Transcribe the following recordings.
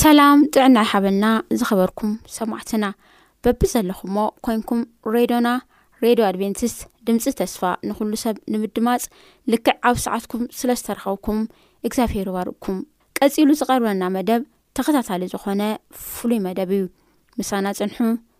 ሰላም ጥዕና ይሃበልና ዝኸበርኩም ሰማዕትና በብዘለኹሞ ኮይንኩም ሬዶና ሬድዮ ኣድቬንቲስት ድምፂ ተስፋ ንኹሉ ሰብ ንምድማፅ ልክዕ ኣብ ሰዓትኩም ስለ ዝተረኸብኩም እግዚኣብሄር ይባርኩም ቀፂሉ ዝቐርበና መደብ ተኸታታሊ ዝኾነ ፍሉይ መደብ እዩ ምሳና ፅንሑ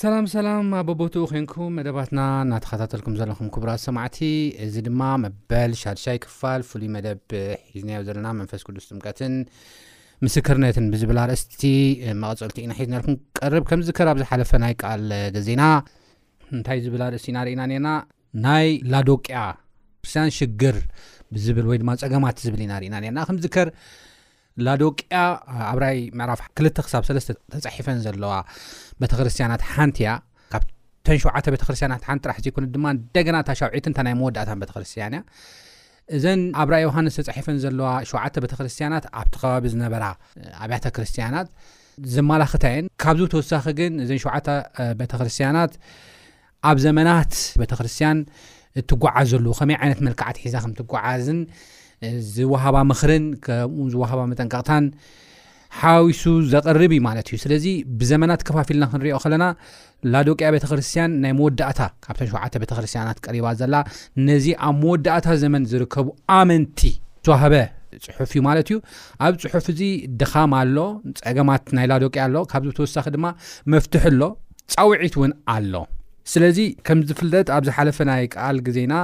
ሰላም ሰላም ኣቦቦትኡ ኮንኩም መደባትና እናተኸታተልኩም ዘለኹም ክቡራት ሰማዕቲ እዚ ድማ መበል ሻድሻይ ክፋል ፍሉይ መደብ ሒዝናዮ ዘለና መንፈስ ቅዱስ ጥምቀትን ምስክርነትን ብዝብል ኣርእስቲ መቐፀልቲ ኢና ሒዝናልኩም ቀርብ ከም ዝከር ኣብ ዝሓለፈ ናይ ቃል ግዜና እንታይ ዝብል ኣርእስቲ ኢና ርኢና ነርና ናይ ላዶቅያ ክርስትያን ሽግር ብዝብል ወይ ድማ ፀገማት ዝብል ኢና ርኢና ነርና ከም ዝከር ላዶቅያ ኣብራይ ምዕራፍ ክልተ ክሳብ ሰለስተ ተፃሒፈን ዘለዋ ቤተክርስትያናት ሓንቲ እያ ካብተን ሸውዓተ ቤተክርስትያናት ሓንቲ ጥራሕ ዘይኮነ ድማ እንደገና እታ ሻውዒትን እታ ናይ መወዳእታን ቤተክርስትያን እያ እዘን ኣብ ራእይ ዮሃንስ ተጻሒፈን ዘለዋ ሸውዓተ ቤተክርስትያናት ኣብቲ ከባቢ ዝነበራ ኣብያተ ክርስትያናት ዘመላኽታ እየን። ካብዚ ብተወሳኺ ግን እዘን ሸውዓተ ቤተክርስትያናት ኣብ ዘመናት ቤተክርስትያን እትጓዓዘሉ ከመይ ዓይነት መልክዓት ሒዛ ከም ትጓዓዝን ዝወሃባ ምኽርን ከምኡ ዝወሃባ መጠንቀቕታን ሓዋዊሱ ዘቕርብ እዩ ማለት እዩ። ስለዚ ብዘመናት ከፋፊልና ክንሪኦ ከለና ላዶቅያ ቤተክርስትያን ናይ መወዳእታ ካብተን ሸውዓተ ቤተክርስትያናት ቀሪባ ዘላ ነዚ ኣብ መወዳእታ ዘመን ዝርከቡ ኣመንቲ ዝተዋህበ ፅሑፍ እዩ ማለት እዩ። ኣብ ፅሑፍ እዚ ድኻም ኣሎ፣ ፀገማት ናይ ላዶቅያ ኣሎ፣ ካብዚ ተወሳኺ ድማ መፍትሒ ኣሎ፣ ፃውዒት እውን ኣሎ። ስለዚ ከም ዝፍለጥ ኣብ ዝሓለፈ ናይ ቃል ግዜና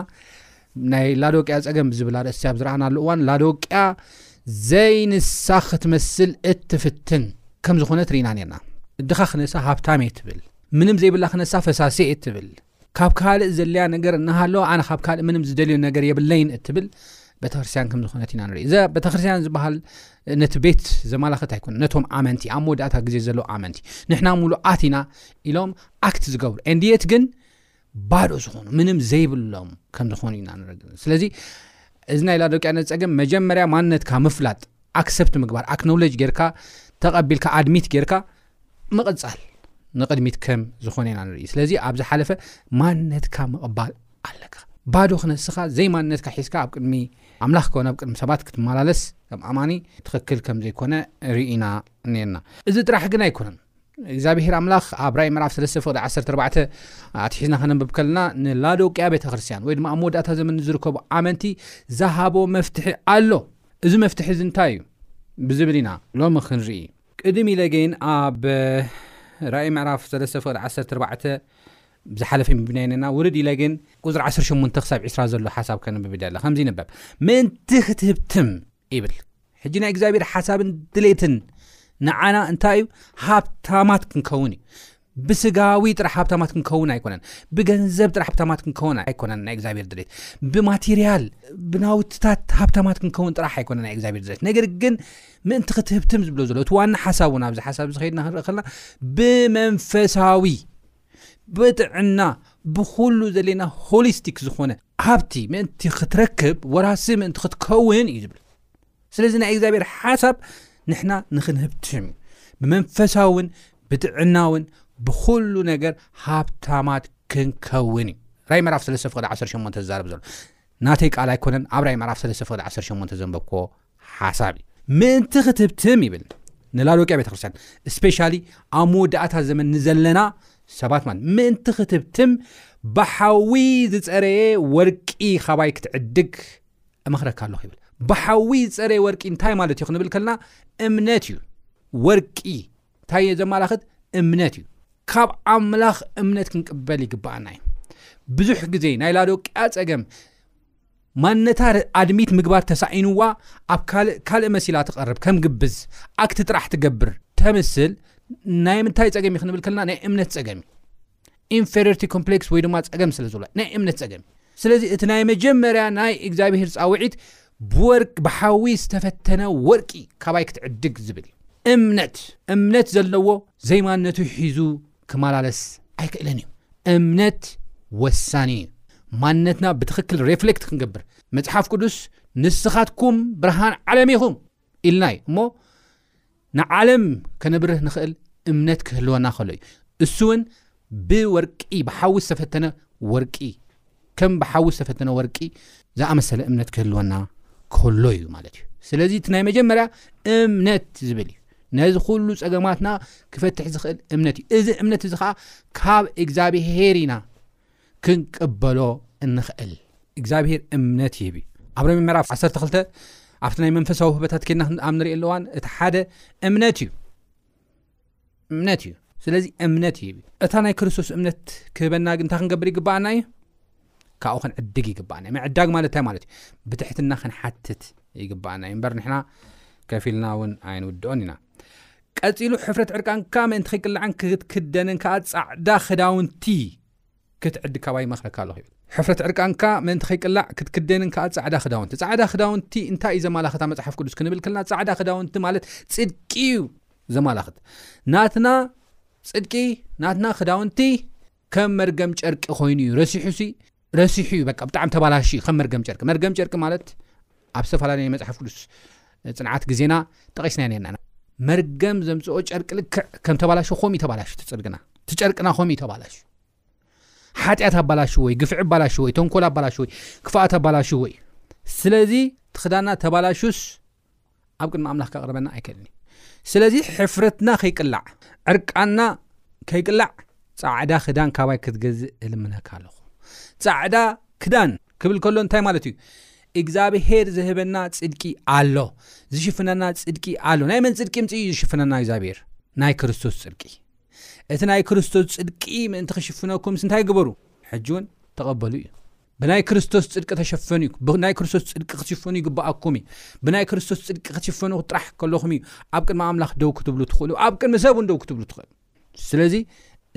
ናይ ላዶቅያ ጸገም ብዝብል ኣርእስቲ ኣብ ዝረኣናሉ እዋን ላዶቅያ ዘይንሳ ክትመስል እትፍትን ከም ዝኾነት ርኢና ነርና። ድኻ ክነሳ ሃብታም እየ ትብል፣ ምንም ዘይብላ ክነሳ ፈሳሲ እየ ትብል፣ ካብ ካልእ ዘለያ ነገር እናሃለወ ኣነ ካብ ካልእ ምንም ዝደልዮ ነገር የብለይን እትብል ቤተክርስትያን ከም ዝኾነት ኢና ንርኢ እዚ ቤተክርስትያን ዝበሃል ነቲ ቤት ዘመላኽት ኣይኮነ ነቶም ኣመንቲ ኣብ መወዳእታ ግዜ ዘለዉ ኣመንቲ ንሕና ሙሉኣት ኢና ኢሎም ኣክት ዝገብሩ ኤንድየት ግን ባዶ ዝኾኑ ምንም ዘይብሎም ከም ዝኾኑ ኢና ንረግ ስለዚ እዚ ናይ ላዶቅያነት ፀገም መጀመርያ ማንነትካ ምፍላጥ ኣክሰፕት ምግባር ኣክኖሎጅ ጌርካ ተቐቢልካ ኣድሚት ጌርካ ምቕፃል ንቕድሚት ከም ዝኾነ ኢና ንርኢ ስለዚ ኣብ ዝሓለፈ ማንነትካ ምቕባል ኣለካ ባዶ ክነስኻ ዘይማንነትካ ሒዝካ ኣብ ቅድሚ ኣምላኽ ከነ ኣብ ቅድሚ ሰባት ክትመላለስ ከም ኣማኒ ትኽክል ከም ዘይኮነ ርኢና ነርና እዚ ጥራሕ ግን ኣይኮነን እግዚኣብሄር ኣምላኽ ኣብ ራእይ ምዕራፍ 3 ፍቕዲ 14 ኣትሒዝና ከነንብብ ከለና ንላዶቅያ ቤተ ክርስትያን ወይ ድማ ኣብ መወዳእታ ዘመን ዝርከቡ ኣመንቲ ዝሃቦ መፍትሒ ኣሎ እዚ መፍትሒ እዚ እንታይ እዩ ብዝብል ኢና ሎሚ ክንርኢ ቅድም ኢለ ግን ኣብ ራእይ ምዕራፍ 3 ፍቕዲ 14 ብዝሓለፈ ምብናይ ነና ውርድ ኢለ ግን ቁፅሪ 18 ክሳብ 20 ዘሎ ሓሳብ ከነንብብ ደለ ከምዚ ይንበብ ምእንቲ ክትህብትም ይብል ሕጂ ናይ እግዚኣብሔር ሓሳብን ድሌትን ንዓና እንታይ እዩ ሃብታማት ክንከውን እዩ ብስጋዊ ጥራሕ ሃብታማት ክንከውን ኣይኮነን ብገንዘብ ጥራሕ ሃብታማት ክንከውን ኣይኮነን ናይ እግዚኣብሔር ድሌት ብማቴርያል ብናውትታት ሃብታማት ክንከውን ጥራሕ ኣይኮነን ናይ እግዚኣብሔር ድሌት ነገር ግን ምእንቲ ክትህብትም ዝብሎ ዘሎ እቲ ዋና ሓሳብ እውን ኣብዚ ሓሳብ ዝኸድና ክንርኢ ከለና ብመንፈሳዊ ብጥዕና ብኹሉ ዘሌና ሆሊስቲክ ዝኾነ ሃብቲ ምእንቲ ክትረክብ ወራሲ ምእንቲ ክትከውን እዩ ዝብል ስለዚ ናይ እግዚኣብሔር ሓሳብ ንሕና ንክንህብትም እዩ ብመንፈሳውን ብጥዕናውን ብኩሉ ነገር ሃብታማት ክንከውን እዩ ራይ መራፍ ስለዝተፍቅደ 18 ተዛረብ ዘሎ ናተይ ቃል ኣይኮነን ኣብ ራይ ምዕራፍ ሰለስተ ፍቕዲ ዓሰርተ ሸሞንተ ዘንበብክዎ ሓሳብ እዩ ምእንቲ ክትብትም ይብል ንላዶቅያ ቤተ ክርስቲያን ስፔሻሊ ኣብ መወዳእታ ዘመን ንዘለና ሰባት ማለት ምእንቲ ክትብትም ብሓዊ ዝፀረየ ወርቂ ካባይ ክትዕድግ እመኽረካ ኣለኹ ይብል ብሓዊ ዝፀረየ ወርቂ እንታይ ማለት እዩ ክንብል ከለና እምነት እዩ ወርቂ እንታይ እዮ ዘመላኽት እምነት እዩ ካብ ኣምላኽ እምነት ክንቅበል ይግባኣና እዩ ብዙሕ ግዜ ናይ ላዶቅያ ፀገም ማነታ ኣድሚት ምግባር ተሳኢንዋ ኣብ ካልእ መሲላ ትቐርብ ከም ግብዝ ኣክቲ ጥራሕ ትገብር ተምስል ናይ ምንታይ ፀገም እዩ ክንብል ከለና ናይ እምነት ፀገም እዩ ኢንፌሪዮሪቲ ኮምፕሌክስ ወይ ድማ ጸገም ስለ ዘሎ ናይ እምነት ጸገም እዩ ስለዚ እቲ ናይ መጀመርያ ናይ እግዚኣብሄር ፃውዒት ብወርቂ ብሓዊ ዝተፈተነ ወርቂ ካባይ ክትዕድግ ዝብል እዩ እምነት እምነት ዘለዎ ዘይማነቱ ሒዙ ክመላለስ ኣይክእለን እዩ እምነት ወሳኒ እዩ ማንነትና ብትኽክል ሬፍሌክት ክንገብር መፅሓፍ ቅዱስ ንስኻትኩም ብርሃን ዓለም ኢኹም ኢልና እዩ እሞ ንዓለም ከነብርህ ንኽእል እምነት ክህልወና ከሎ እዩ እሱ እውን ብወርቂ ብሓዊ ዝተፈተነ ወርቂ ከም ብሓዊ ዝተፈተነ ወርቂ ዝኣመሰለ እምነት ክህልወና ከሎ እዩ ማለት እዩ ስለዚ እቲ ናይ መጀመርያ እምነት ዝብል እዩ ነዚ ኩሉ ፀገማትና ክፈትሕ ዝኽእል እምነት እዩ እዚ እምነት እዚ ከዓ ካብ እግዚኣብሄር ኢና ክንቅበሎ እንኽእል። እግዚኣብሄር እምነት ይህብ እዩ። ኣብ ሮሜ ምዕራፍ ዓሰርተ ክልተ ኣብቲ ናይ መንፈሳዊ ውህበታት ኬድና ኣብ ንርእየሉ እዋን እቲ ሓደ እምነት እዩ እምነት እዩ ስለዚ እምነት ይህብ እዩ እታ ናይ ክርስቶስ እምነት ክህበና ግን እንታይ ክንገብር ይግባኣና እዩ ካብኡ ክንዕድግ ይግባኣና እዩ ምዕዳግ ማለት እንታይ ማለት እዩ ብትሕትና ክንሓትት ይግባኣና እዩ እምበር ንሕና ከፍ ኢልና እውን ኣይንውድኦን ኢና ቀፂሉ ሕፍረት ዕርቃንካ ምእንቲ ክቅልዓን ክትክደንን ከዓ ፃዕዳ ክዳውንቲ ክትዕድ ካባይ ይመኽረካ ኣለኹ ይብል። ሕፍረት ዕርቃንካ ምእንቲ ከይቅላዕ ክትክደንን ከኣ ጻዕዳ ክዳውንቲ። ጻዕዳ ክዳውንቲ እንታይ እዩ ዘማላኽታ መጽሓፍ ቅዱስ ክንብል ከለና ጻዕዳ ክዳውንቲ ማለት ጽድቂ እዩ ዘማላኽት። ናትና ጽድቂ ናትና ክዳውንቲ ከም መርገም ጨርቂ ኮይኑ እዩ ረሲሑ ሲ ረሲሑ እዩ በቃ ብጣዕሚ ተባላሽ እዩ ከም መርገም ጨርቂ መርገም ጨርቂ ማለት ኣብ ዝተፈላለዩ ናይ መጽሓፍ ቅዱስ ጽንዓት ግዜና ጠቒስናዮ ነርና ኢና። መርገም ዘምጽኦ ጨርቂ ልክዕ ከም ተባላሹ ከምኡ ተባላሹ ትጽርግና ትጨርቅና ከምኡ ተባላሹ ሓጢኣት ኣባላሽዎ እዩ ግፍዒ ኣባላሽዎ እዩ ተንኮል ኣባላሽዎ እዩ ክፍኣት ኣባላሽዎ እዩ ስለዚ ትኽዳና ተባላሹስ ኣብ ቅድሚ ኣምላኽ ከቕርበና ኣይክእልን እዩ ስለዚ ሕፍረትና ከይቅላዕ ዕርቃና ከይቅላዕ ፃዕዳ ክዳን ካባይ ክትገዝእ እልምነካ ኣለኹ ፃዕዳ ክዳን ክብል ከሎ እንታይ ማለት እዩ እግዛብሄር ዝህበና ጽድቂ ኣሎ ዝሽፍነና ጽድቂ ኣሎ ናይ መን ጽድቂ ምጽ እዩ ዝሽፍነና እግዚኣብሄር ናይ ክርስቶስ ጽድቂ እቲ ናይ ክርስቶስ ጽድቂ ምእንቲ ክሽፍነኩም ስንታይ ግበሩ ሕጂ እውን ተቐበሉ እዩ ብናይ ክርስቶስ ፅድቂ ተሸፈኑ እዩ ብናይ ክርስቶስ ፅድቂ ክትሽፈኑ ይግብኣኩም እዩ ብናይ ክርስቶስ ፅድቂ ክትሽፈኑ ጥራሕ ከለኹም እዩ ኣብ ቅድሚ ኣምላኽ ደው ክትብሉ ትኽእሉ ኣብ ቅድሚ ሰብ እውን ደው ክትብሉ ትኽእሉ ስለዚ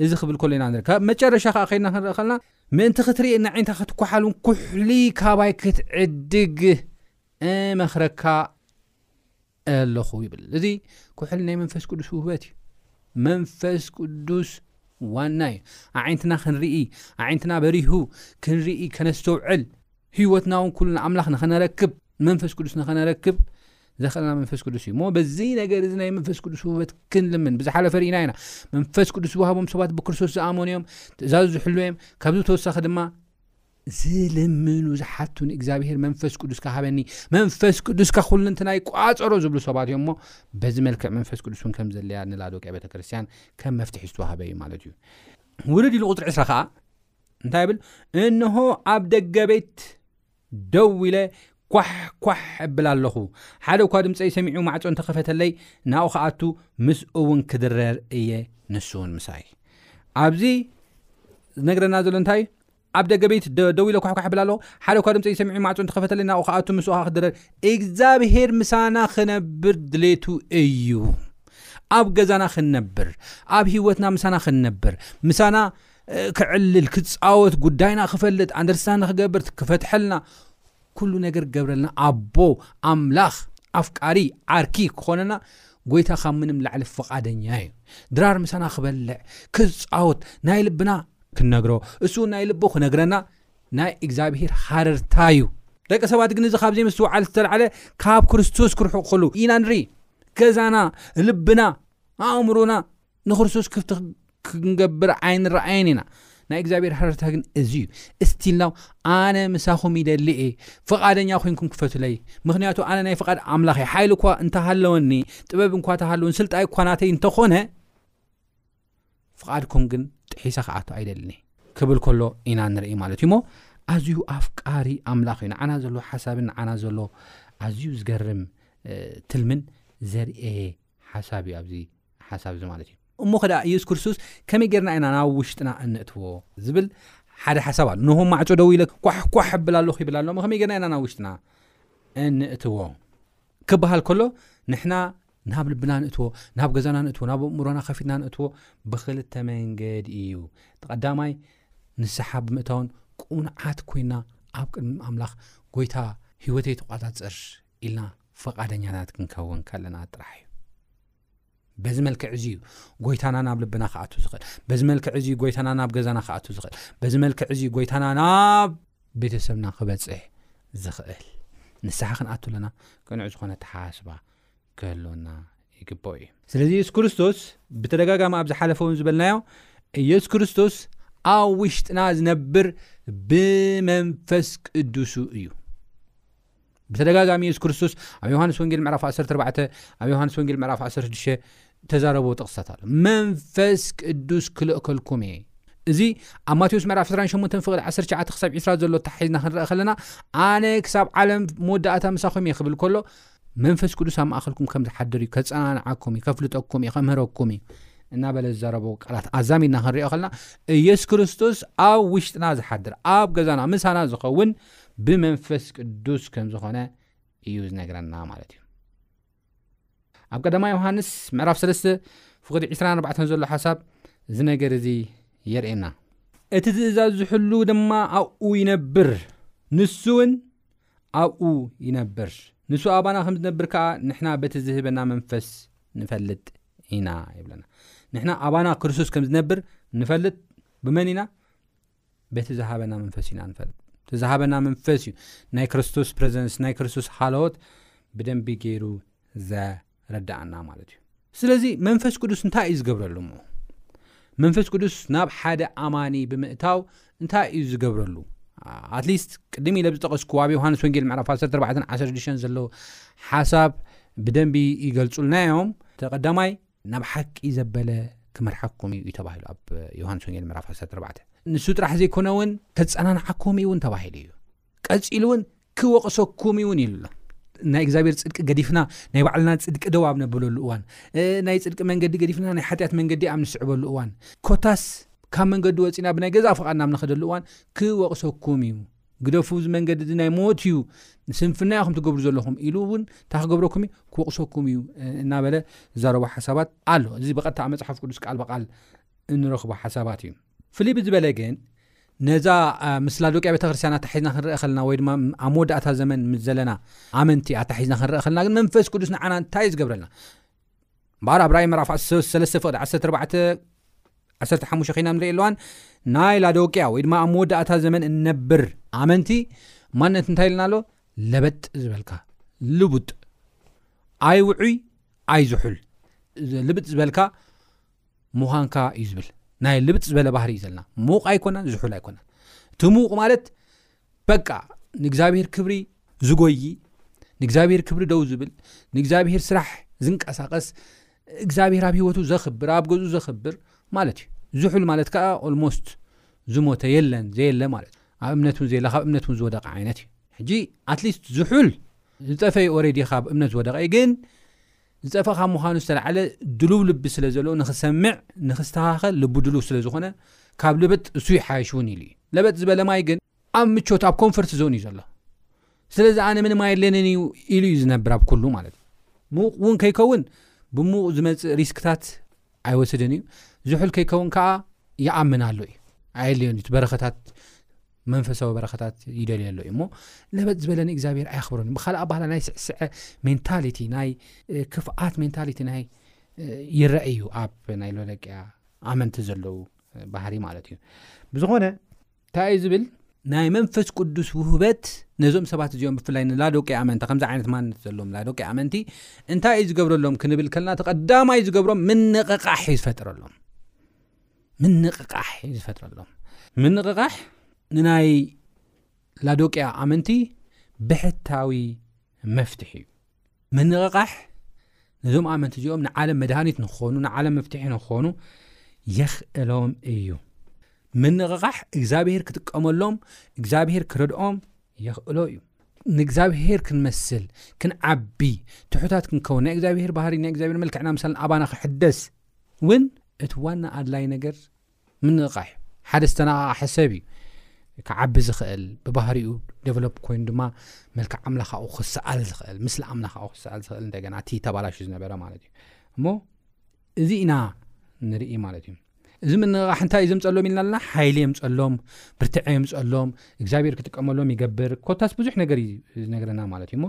እዚ ክብል ከሎ ኢና ንርኢ ካብ መጨረሻ ከዓ ከይድና ክንርኢ ከለና ምእንቲ ክትርኢ ንዓይንታ ክትኳሓሉን ኩሕሊ ካባይ ክትዕድግ እመኽረካ ኣለኹ ይብል እዚ ኩሕሊ ናይ መንፈስ ቅዱስ ውህበት እዩ መንፈስ ቅዱስ ዋና እዩ ኣዓይንትና ክንርኢ ኣዓይንትና በሪሁ ክንርኢ ከነስተውዕል ህይወትና እውን ኩሉ ንኣምላኽ ንኸነረክብ መንፈስ ቅዱስ ንኸነረክብ ዘኽእለና መንፈስ ቅዱስ እዩ እሞ በዚ ነገር እዚ ናይ መንፈስ ቅዱስ ውህበት ክንልምን ብዝሓለፈ ርኢና ኢና መንፈስ ቅዱስ ዝወሃቦም ሰባት ብክርስቶስ ዝኣመኑ እዮም ትእዛዙ ዝሕሉ እዮም ካብዚ ተወሳኺ ድማ ዝልምኑ ዝሓቱ ንእግዚኣብሄር መንፈስ ቅዱስ ካሃበኒ መንፈስ ቅዱስ ካኩልንትናይ ቋፀሮ ዝብሉ ሰባት እዮም እሞ በዚ መልክዕ መንፈስ ቅዱስ እውን ከም ዘለያ ንላዶቅያ ቤተ ክርስትያን ከም መፍትሒ ዝተዋሃበ እዩ ማለት እዩ ውርድ ኢሉ ቁፅሪ ዕስራ ከዓ እንታይ ይብል እንሆ ኣብ ደገ ቤት ደው ኢለ ኳሕ ኳሕ እብል ኣለኹ። ሓደ እኳ ድምጸይ ሰሚዑ ማዕጾ እንተ ኸፈተለይ ናብኡ ክኣቱ ምስኡውን ክድረር እየ ንሱውን ምሳይ። ኣብዚ ዝነግረና ዘሎ እንታይ እዩ? ኣብ ደገ ቤት ደው ኢለ ኳሕኳሕ ብል ኣለኹ ሓደ እኳ ድምፂ ሰሚዑ ማዕፆ እንተኸፈተለይ ናብኡ ክኣቱ ምስኡ ከዓ ክድረር እግዚኣብሄር ምሳና ክነብር ድሌቱ እዩ ኣብ ገዛና ክንነብር ኣብ ሂወትና ምሳና ክንነብር ምሳና ክዕልል ክፃወት ጉዳይና ክፈልጥ ኣንደርስታንድ ክገብር ክፈትሐልና ኩሉ ነገር ክገብረልና ኣቦ ኣምላኽ ኣፍቃሪ ዓርኪ ክኾነና ጎይታ ካብ ምንም ላዕሊ ፈቓደኛ እዩ ድራር ምሳና ክበልዕ ክፃወት ናይ ልብና ክንነግሮ እሱ ናይ ልቡ ክነግረና ናይ እግዚኣብሄር ሃረርታ እዩ ደቂ ሰባት ግን እዚ ካብ ዘይምስትውዓል ዝተላዕለ ካብ ክርስቶስ ክርሕቑ ከሉ ኢና ንርኢ ገዛና ልብና ኣእምሮና ንክርስቶስ ክፍቲ ክንገብር ኣይንረኣየን ኢና ናይ እግዚኣብሔር ሃረርታ ግን እዚ እዩ እስቲል ናው ኣነ ምሳኹም ይደሊ እየ ፍቓደኛ ኮንኩም ክፈቱለይ ምክንያቱ ኣነ ናይ ፍቓድ ኣምላኽ እየ ሓይሊ እኳ እንተሃለወኒ ጥበብ እንኳ ተሃለወን ስልጣይ እኳ ናተይ እንተኾነ ፍቓድኩም ግን ጥሒሰ ክኣቶ ኣይደልኒ ክብል ከሎ ኢና ንርኢ ማለት እዩ እሞ ኣዝዩ ኣፍቃሪ ኣምላኽ እዩ ንዓና ዘሎ ሓሳብን ንዓና ዘሎ ኣዝዩ ዝገርም ትልምን ዘርኤ ሓሳብ እዩ ኣብዚ ሓሳብ እዚ ማለት እዩ። እሞ ከደኣ ኢየሱስ ክርስቶስ ከመይ ጌርና ኢና ናብ ውሽጥና እነእትዎ ዝብል ሓደ ሓሳብ ኣሎ። ንሆ ማዕጾ ደው ኢለ ኳሕ ኳሕ እብል ኣለኹ ይብል ኣሎ። እሞ ከመይ ጌርና ኢና ናብ ውሽጥና እንእትዎ ክበሃል ከሎ ንሕና ናብ ልብና ንእትዎ ናብ ገዛና ንእትዎ ናብ ኣእምሮና ከፊትና ንእትዎ ብክልተ መንገድ እዩ እቲ ቀዳማይ ንስሓ ብምእታውን ቁንዓት ኮይና ኣብ ቅድሚ ኣምላኽ ጎይታ ህይወተይ ተቋፃፅር ኢልና ፈቓደኛታት ክንከውን ከለና ጥራሕ እዩ በዚ መልክዕ እዚ እዩ ጎይታና ናብ ልብና ክኣቱ ዝኽእል በዚ መልክዕ እዚ ጎይታና ናብ ገዛና ክኣቱ ዝኽእል በዚ መልክዕ እዚ ጎይታና ናብ ቤተሰብና ክበፅሕ ዝኽእል ንስሓ ክንኣቱ ኣለና ቅኑዕ ዝኾነ ተሓሳስባ ክህልወና ይግብኦ እዩ ስለዚ የሱስ ክርስቶስ ብተደጋጋሚ ኣብ ዝሓለፈ እውን ዝበልናዮ ኢየሱስ ክርስቶስ ኣብ ውሽጥና ዝነብር ብመንፈስ ቅዱሱ እዩ ብተደጋጋሚ የሱስ ክርስቶስ ኣብ ዮሃንስ ወንጌል ምዕራፍ 14 ኣብ ዮሃንስ ወንጌል ምዕራፍ 16 ተዛረቦ ጥቕስታት ኣሎ መንፈስ ቅዱስ ክልእከልኩም እየ እዚ ኣብ ማቴዎስ ምዕራፍ 28 ፍቕዲ 19 ክሳብ 20 ዘሎ ተሓሒዝና ክንረአ ከለና ኣነ ክሳብ ዓለም መወዳእታ ምሳኹም እየ ክብል ከሎ መንፈስ ቅዱስ ኣብ ማእኸልኩም ከም ዝሓድር እዩ ከፀናንዓኩም እዩ ከፍልጠኩም እዩ ከምህረኩም እዩ እናበለ ዝዘረቦ ቃላት ኣዛሚድና ክንሪኦ ከለና ኢየሱስ ክርስቶስ ኣብ ውሽጥና ዝሓድር ኣብ ገዛና ምሳና ዝኸውን ብመንፈስ ቅዱስ ከም ዝኾነ እዩ ዝነግረና ማለት እዩ ኣብ ቀዳማ ዮሃንስ ምዕራፍ 3 ፍቕዲ 24 ዘሎ ሓሳብ እዚ ነገር እዚ የርእየና እቲ ትእዛዝ ዝሕሉ ድማ ኣብኡ ይነብር ንሱ እውን ኣብኡ ይነብር ንሱ ኣባና ከም ዝነብር ከዓ ንሕና በቲ ዝህበና መንፈስ ንፈልጥ ኢና ይብለና ንሕና ኣባና ክርስቶስ ከም ዝነብር ንፈልጥ ብመን ኢና በቲ ዝሃበና መንፈስ ኢና ንፈልጥ እቲ ዝሃበና መንፈስ እዩ ናይ ክርስቶስ ፕረዘንስ ናይ ክርስቶስ ሃለዎት ብደንቢ ገይሩ ዘረዳኣና ማለት እዩ ስለዚ መንፈስ ቅዱስ እንታይ እዩ ዝገብረሉ እሞ መንፈስ ቅዱስ ናብ ሓደ ኣማኒ ብምእታው እንታይ እዩ ዝገብረሉ ኣትሊስት ቅድም ኢለ ዝጠቐስኩ ኣብ ዮሃንስ ወንጌል ምዕራፍ 1416 ዘሎ ሓሳብ ብደንቢ ይገልፁልና እዮም ተቀዳማይ ናብ ሓቂ ዘበለ ክመርሓኩም እዩ እዩ ተባሂሉ ኣብ ዮሃንስ ወንጌል ምዕራፍ 14 ንሱ ጥራሕ ዘይኮነ እውን ከጸናንዓኩም እዩ እውን ተባሂሉ እዩ ቀጺሉ እውን ክወቕሰኩም እዩ እውን ኢሉ ኣሎ ናይ እግዚኣብሔር ፅድቂ ገዲፍና ናይ ባዕልና ፅድቂ ደው ኣብ ነብለሉ እዋን ናይ ፅድቂ መንገዲ ገዲፍና ናይ ሓጢኣት መንገዲ ኣብ ንስዕበሉ እዋን ኮታስ ካብ መንገዲ ወፂና ብናይ ገዛ ፍቓድ ናብ ንኸደሉ እዋን ክወቕሰኩም እዩ ግደፉ እዚ መንገዲ እዚ ናይ ሞት እዩ ንስንፍና ኢኹም ትገብሩ ዘለኹም ኢሉ እውን እንታይ ክገብረኩም እዩ ክወቕሰኩም እዩ እናበለ ዝዛረቦ ሓሳባት ኣሎ እዚ ብቐጥታ መፅሓፍ ቅዱስ ቃል ብቃል እንረኽቦ ሓሳባት እዩ ፍልይ ብዝበለ ግን ነዛ ምስ ላዶቅያ ቤተክርስትያን ኣታሒዝና ክንርኢ ከለና ወይ ድማ ኣብ መወዳእታ ዘመን ምስ ዘለና ኣመንቲ ኣታሒዝና ክንርኢ ከለና ግን መንፈስ ቅዱስ ንዓና እንታይ እዩ ዝገብረልና እምበኣር ኣብ ራይ ምዕራፍ 13 ፍቕዲ 14 15 ኮይና ንሪኢ ኣለዋን ናይ ላዶቅያ ወይ ድማ ኣብ መወዳእታ ዘመን እነብር ኣመንቲ ማንነት እንታይ ኢልና ኣሎ ለበጥ ዝበልካ ልቡጥ ኣይ ውዑይ ኣይ ዝሑል ልብጥ ዝበልካ ምዃንካ እዩ ዝብል ናይ ልብጥ ዝበለ ባህር እዩ ዘለና ሙቕ ኣይኮናን ዝሑል ኣይኮናን እቲ ሙቕ ማለት በቃ ንእግዚኣብሄር ክብሪ ዝጎዪ ንእግዚኣብሄር ክብሪ ደው ዝብል ንእግዚኣብሄር ስራሕ ዝንቀሳቐስ እግዚኣብሄር ኣብ ሂወቱ ዘኽብር ኣብ ገዝኡ ዘኽብር ማለት እዩ ዝሑል ማለት ከዓ ኦልሞስት ዝሞተ የለን ዘየለ ማለት እዩ ኣብ እምነት እውን ዘየለ ካብ እምነት እውን ዝወደቀ ዓይነት እዩ ሕጂ ኣትሊስት ዝሑል ዝጠፈ ዩ ኦሬዲ ካብ እምነት ዝወደቀ እዩ ግን ዝጸፈ ካብ ምዃኑ ዝተላዕለ ድሉው ልቢ ስለ ዘለዎ ንኽሰምዕ ንኽስተኻኸል ልቡ ድሉው ስለ ዝኾነ ካብ ለበጥ እሱ ይሓይሽ ውን ኢሉ እዩ። ለበጥ ዝበለ ማይ ግን ኣብ ምቾት ኣብ ኮንፈርት ዞን እዩ ዘሎ። ስለዚ ኣነ ምንም ኣየድለንን እዩ ኢሉ እዩ ዝነብር ኣብ ኩሉ ማለት እዩ። ምዉቕ ውን ከይከውን ብምዉቕ ዝመጽእ ሪስክታት ኣይወስድን እዩ ዝሑል ከይከውን ከኣ ይኣምን ኣሎ እዩ ኣየድልዮን እዩ በረኸታት መንፈሳዊ በረኸታት ይደልየ ኣሎ እዩ እሞ ለበጥ ዝበለ ንእግዚኣብሔር ኣየኽብሮን እዩ ብካልእ ኣባህላ ናይ ስዕስዐ ሜንታሊቲ ናይ ክፍኣት ሜንታሊቲ ናይ ይረአ እዩ ኣብ ናይ ሎደቅያ ኣመንቲ ዘለዉ ባህሪ ማለት እዩ ብዝኾነ እንታይ እዩ ዝብል? ናይ መንፈስ ቅዱስ ውህበት ነዞም ሰባት እዚኦም ብፍላይ ንላዶቅያ ኣመንቲ ከምዚ ዓይነት ማንነት ዘለዎም ላዶቅያ ኣመንቲ እንታይ እዩ ዝገብረሎም ክንብል ከለና እቲ ቀዳማይ ዝገብሮም ምንቕቓሕ እዩ ዝፈጥረሎም ምንቕቓሕ እዩ ዝፈጥረሎም ምንቕቓሕ ንናይ ላዶቅያ ኣመንቲ ብሕታዊ መፍትሒ እዩ ምንቕቓሕ ነዞም ኣመንቲ እዚኦም ንዓለም መድሃኒት ንክኾኑ ንዓለም መፍትሒ ንክኾኑ የኽእሎም እዩ ምንቕቓሕ እግዚኣብሄር ክጥቀመሎም እግዚኣብሄር ክረድኦም የኽእሎ እዩ ንእግዚኣብሄር ክንመስል ክንዓቢ ትሑታት ክንከውን ናይ እግዚኣብሄር ባህሪ ናይ እግዚኣብሄር መልክዕና ምሳልን ኣባና ክሕደስ እውን እቲ ዋና ኣድላይ ነገር ምንቕቓሕ ሓደ ዝተነቓቐሐ ሰብ እዩ ክዓቢ ዝኽእል፣ ብባህሪኡ ደቨሎፕ ኮይኑ ድማ መልክዕ ኣምላኽ ኣብኡ ክሰኣል ዝኽእል፣ ምስሊ ኣምላኽ ኣብኡ ክሰኣል ዝኽእል እንደገና እቲ ተባላሹ ዝነበረ ማለት እዩ እሞ እዚ ኢና ንርኢ ማለት እዩ። እዚ ምንቕቓሕ እንታይ እዩ ዘምፀሎም ኢልና ኣለና ሓይሊ የምፀሎም ብርትዐ የምፀሎም እግዚኣብሔር ክጥቀመሎም ይገብር ኮታስ ብዙሕ ነገር እዩ ዝነገረና ማለት እዩ እሞ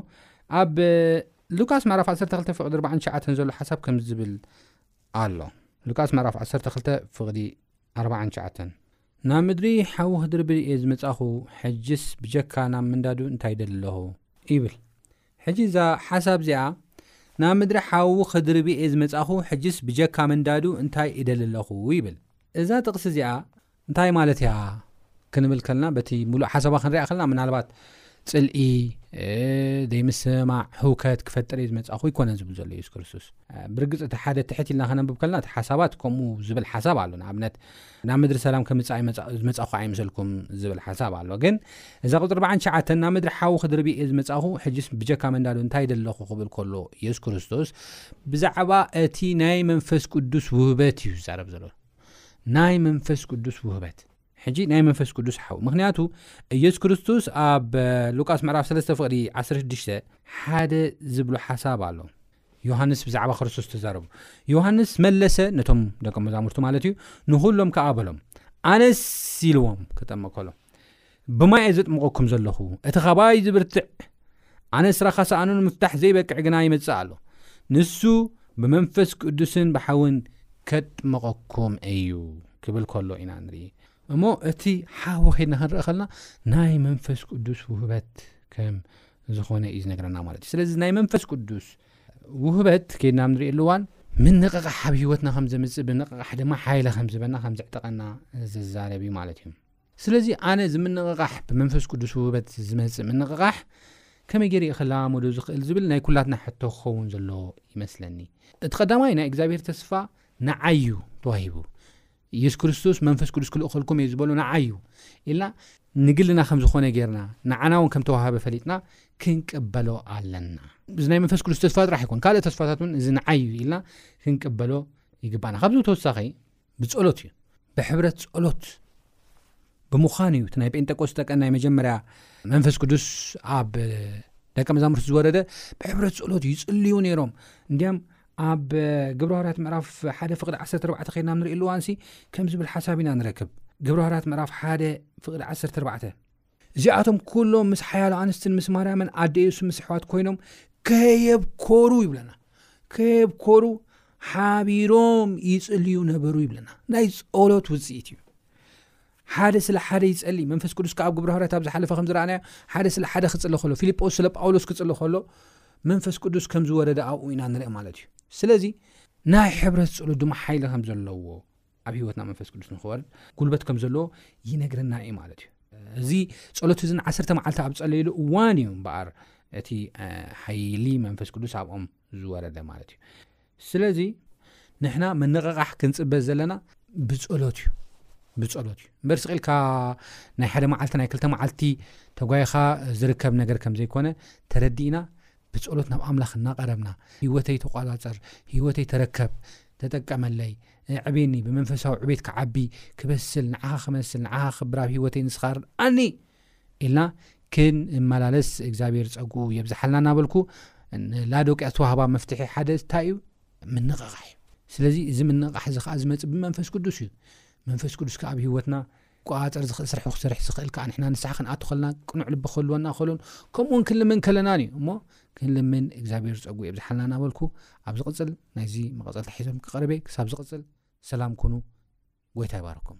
ኣብ ሉቃስ ምዕራፍ 12 ፍቅዲ 49 ዘሎ ሓሳብ ከም ዝብል ኣሎ። ሉቃስ ምዕራፍ ዓሰርተ ክልተ ፍቕዲ ኣርባዓን ትሽዓተን ናብ ምድሪ ሓዊ ክድርቢ እየ ዝመጻኹ፣ ሕጅስ ብጀካ ናብ ምንዳዱ እንታይ እደሊ ኣለኹ? ይብል። ሕጂ እዛ ሓሳብ እዚኣ ናብ ምድሪ ሓዊ ክድርቢ እየ ዝመጻኹ፣ ሕጅስ ብጀካ ምንዳዱ እንታይ እደሊ ኣለኹ? ይብል። እዛ ጥቕሲ እዚኣ እንታይ ማለት እያ ክንብል ከልና በቲ ምሉእ ሓሳባ ክንሪኣ ከልና ምናልባት ፅልኢ ዘይምስምማዕ ህውከት ክፈጥር እዩ ዝመፅእኹ ይኮነን ዝብል ዘሎ የሱስ ክርስቶስ ብርግፅ እቲ ሓደ ትሕት ኢልና ከነንብብ ከልና እቲ ሓሳባት ከምኡ ዝብል ሓሳብ ኣሎ ንኣብነት ናብ ምድሪ ሰላም ከምፃእ ዝመፃኹ ኣይምሰልኩም ዝብል ሓሳብ ኣሎ ግን እዛ ቁፅሪ ኣርባዓን ትሽዓተን ናብ ምድሪ ሓዊ ክድርቢ እየ ዝመፃኹ ሕጅስ ብጀካ መንዳዶ እንታይ ደለኹ ክብል ከሎ የሱስ ክርስቶስ ብዛዕባ እቲ ናይ መንፈስ ቅዱስ ውህበት እዩ ዝዛረብ ዘሎ ናይ መንፈስ ቅዱስ ውህበት ሕጂ ናይ መንፈስ ቅዱስ ሓው ምክንያቱ ኢየሱስ ክርስቶስ ኣብ ሉቃስ ምዕራፍ 3 ፍቕዲ 16 ሓደ ዝብሎ ሓሳብ ኣሎ ዮሃንስ ብዛዕባ ክርስቶስ ተዛረቡ ዮሃንስ መለሰ ነቶም ደቂ መዛሙርቲ ማለት እዩ ንኹሎም ከዓ በሎም ኣነስ ኢልዎም ክጠመቀሎም ብማይ እየ ዘጥምቐኩም ዘለኹ፣ እቲ ኻባይ ዚብርትዕ፣ ኣነ ስራኻ ሰኣኑ ንምፍታሕ ዘይበቅዕ ግና ይመጽእ ኣሎ፣ ንሱ ብመንፈስ ቅዱስን ብሓውን ኬጥምቐኩም እዩ ኪብል ከሎ ኢና እንርኢ። እሞ እቲ ሓዊ ኼድና ኽንርኢ ኸለና ናይ መንፈስ ቅዱስ ውህበት ከም ዝኾነ እዩ ዝነግረና ማለት እዩ። ስለዚ ናይ መንፈስ ቅዱስ ውህበት ኬድና ኣብ ንርእየሉ እዋን ምንቕቓሕ ኣብ ህይወትና ከም ዘምጽእ ብንቕቓሕ ድማ ሓይሊ ከም ዝበና ከም ዘዕጠቐና ዝዛረብ እዩ ማለት እዩ። ስለዚ ኣነ እዚ ምንቕቓሕ ብመንፈስ ቅዱስ ውህበት ዝመጽእ ምንቕቓሕ ከመይ ገይረ እየ ከለማመዶ ዝኽእል ዝብል ናይ ኩላትና ሕቶ ክኸውን ዘለዎ ይመስለኒ። እቲ ቀዳማይ ናይ እግዚኣብሔር ተስፋ ንዓይ እዩ ተዋሂቡ። ኢየሱስ ክርስቶስ መንፈስ ቅዱስ ክልእኸልኩም እየ ዝበሎ ንዓይ እዩ ኢልና ንግልና ከም ዝኾነ ጌርና ንዓና እውን ከም ተዋሃበ ፈሊጥና ክንቅበሎ ኣለና። እዚ ናይ መንፈስ ቅዱስ ተስፋ ጥራሕ ኣይኮን ካልእ ተስፋታት እውን እዚ ንዓይ እዩ ኢልና ክንቅበሎ ይግባና። ካብዚ ተወሳኺ ብጸሎት እዩ ብሕብረት ጸሎት ብምዃን እዩ እቲ ናይ ጴንጠቆስ ጠቀን ናይ መጀመርያ መንፈስ ቅዱስ ኣብ ደቂ መዛሙርቲ ዝወረደ ብሕብረት ጸሎት ይጽልዩ ነይሮም እንዲያም ኣብ ግብረሃርያት ምዕራፍ ሓደ ፍቅዲ 14 ከይድና ንርኢ ኣሉዋንሲ ከም ዝብል ሓሳብ ኢና ንረክብ ግብረሃርያት ምዕራፍ ሓደ ፍቅዲ 14 እዚኣቶም ኩሎም ምስ ሓያሎ ኣንስትን ምስ ማርያምን ኣደ የሱስ ምስ ኣሕዋት ኮይኖም ከየብኮሩ ይብለና ከየብኮሩ ሓቢሮም ይጽልዩ ነበሩ ይብለና ናይ ጸሎት ውፅኢት እዩ ሓደ ስለ ሓደ ይጸሊ መንፈስ ቅዱስ ከኣብ ግብረ ሃዋርያት ኣብ ዝሓለፈ ከም ዝረኣናዮ ሓደ ስለ ሓደ ክጽሊ ከሎ ፊልጶስ ስለ ጳውሎስ ክጽሊ ከሎ መንፈስ ቅዱስ ከም ዝወረደ ኣብኡ ኢና ንርኢ ማለት እዩ ስለዚ ናይ ሕብረት ጸሎት ድማ ሓይሊ ከም ዘለዎ ኣብ ህይወትና መንፈስ ቅዱስ ንክወርድ ጉልበት ከም ዘለዎ ይነግረና እዩ ማለት እዩ እዚ ጸሎት እዚ ንዓሰርተ መዓልቲ ኣብ ጸለይሉ እዋን እዩ እምበኣር እቲ ሓይሊ መንፈስ ቅዱስ ኣብኦም ዝወረደ ማለት እዩ ስለዚ ንሕና መነቐቓሕ ክንፅበ ዘለና ብጸሎት እዩ ብጸሎት እዩ እምበር ስቂልካ ናይ ሓደ መዓልቲ ናይ ክልተ መዓልቲ ተጓይኻ ዝርከብ ነገር ከም ዘይኮነ ተረዲእና ብጸሎት ናብ ኣምላኽ እናቐረብና ህይወተይ ተቋጻጸር ህይወተይ ተረከብ ተጠቀመለይ ኣዕብየኒ ብመንፈሳዊ ዕቤት ክዓቢ ክበስል ንዓኻ ክመስል ንዓኻ ክክብር ኣብ ሂወተይ ንስኻ ርድኣኒ ኢልና ክንመላለስ እግዚኣብሔር ጸግኡ የብዝሓልና እናበልኩ ንላዶቅያ ዝተዋህባ መፍትሒ ሓደ እንታይ እዩ ምንቕቓሕ እዩ ስለዚ እዚ ምንቕቓሕ እዚ ከዓ ዝመፅእ ብመንፈስ ቅዱስ እዩ መንፈስ ቅዱስ ከዓ ኣብ ሂወትና ክቆጻጸር ዝኽእል ስራሕ ክሰርሕ ዝኽእል ከኣ ንሕና ንስሓ ክንኣቱ ከለና ቅኑዕ ልቢ ክህልወና ከሎን ከምኡውን ክንልምን ከለናን እዩ እሞ ክንልምን እግዚኣብሔር ጸጉ የብዝሓልና እናበልኩ ኣብ ዝቕጽል ናይዚ መቐጸልታ ሒዞም ክቐርበ ክሳብ ዝቕጽል ሰላም ኩኑ ጎይታ ይባረኩም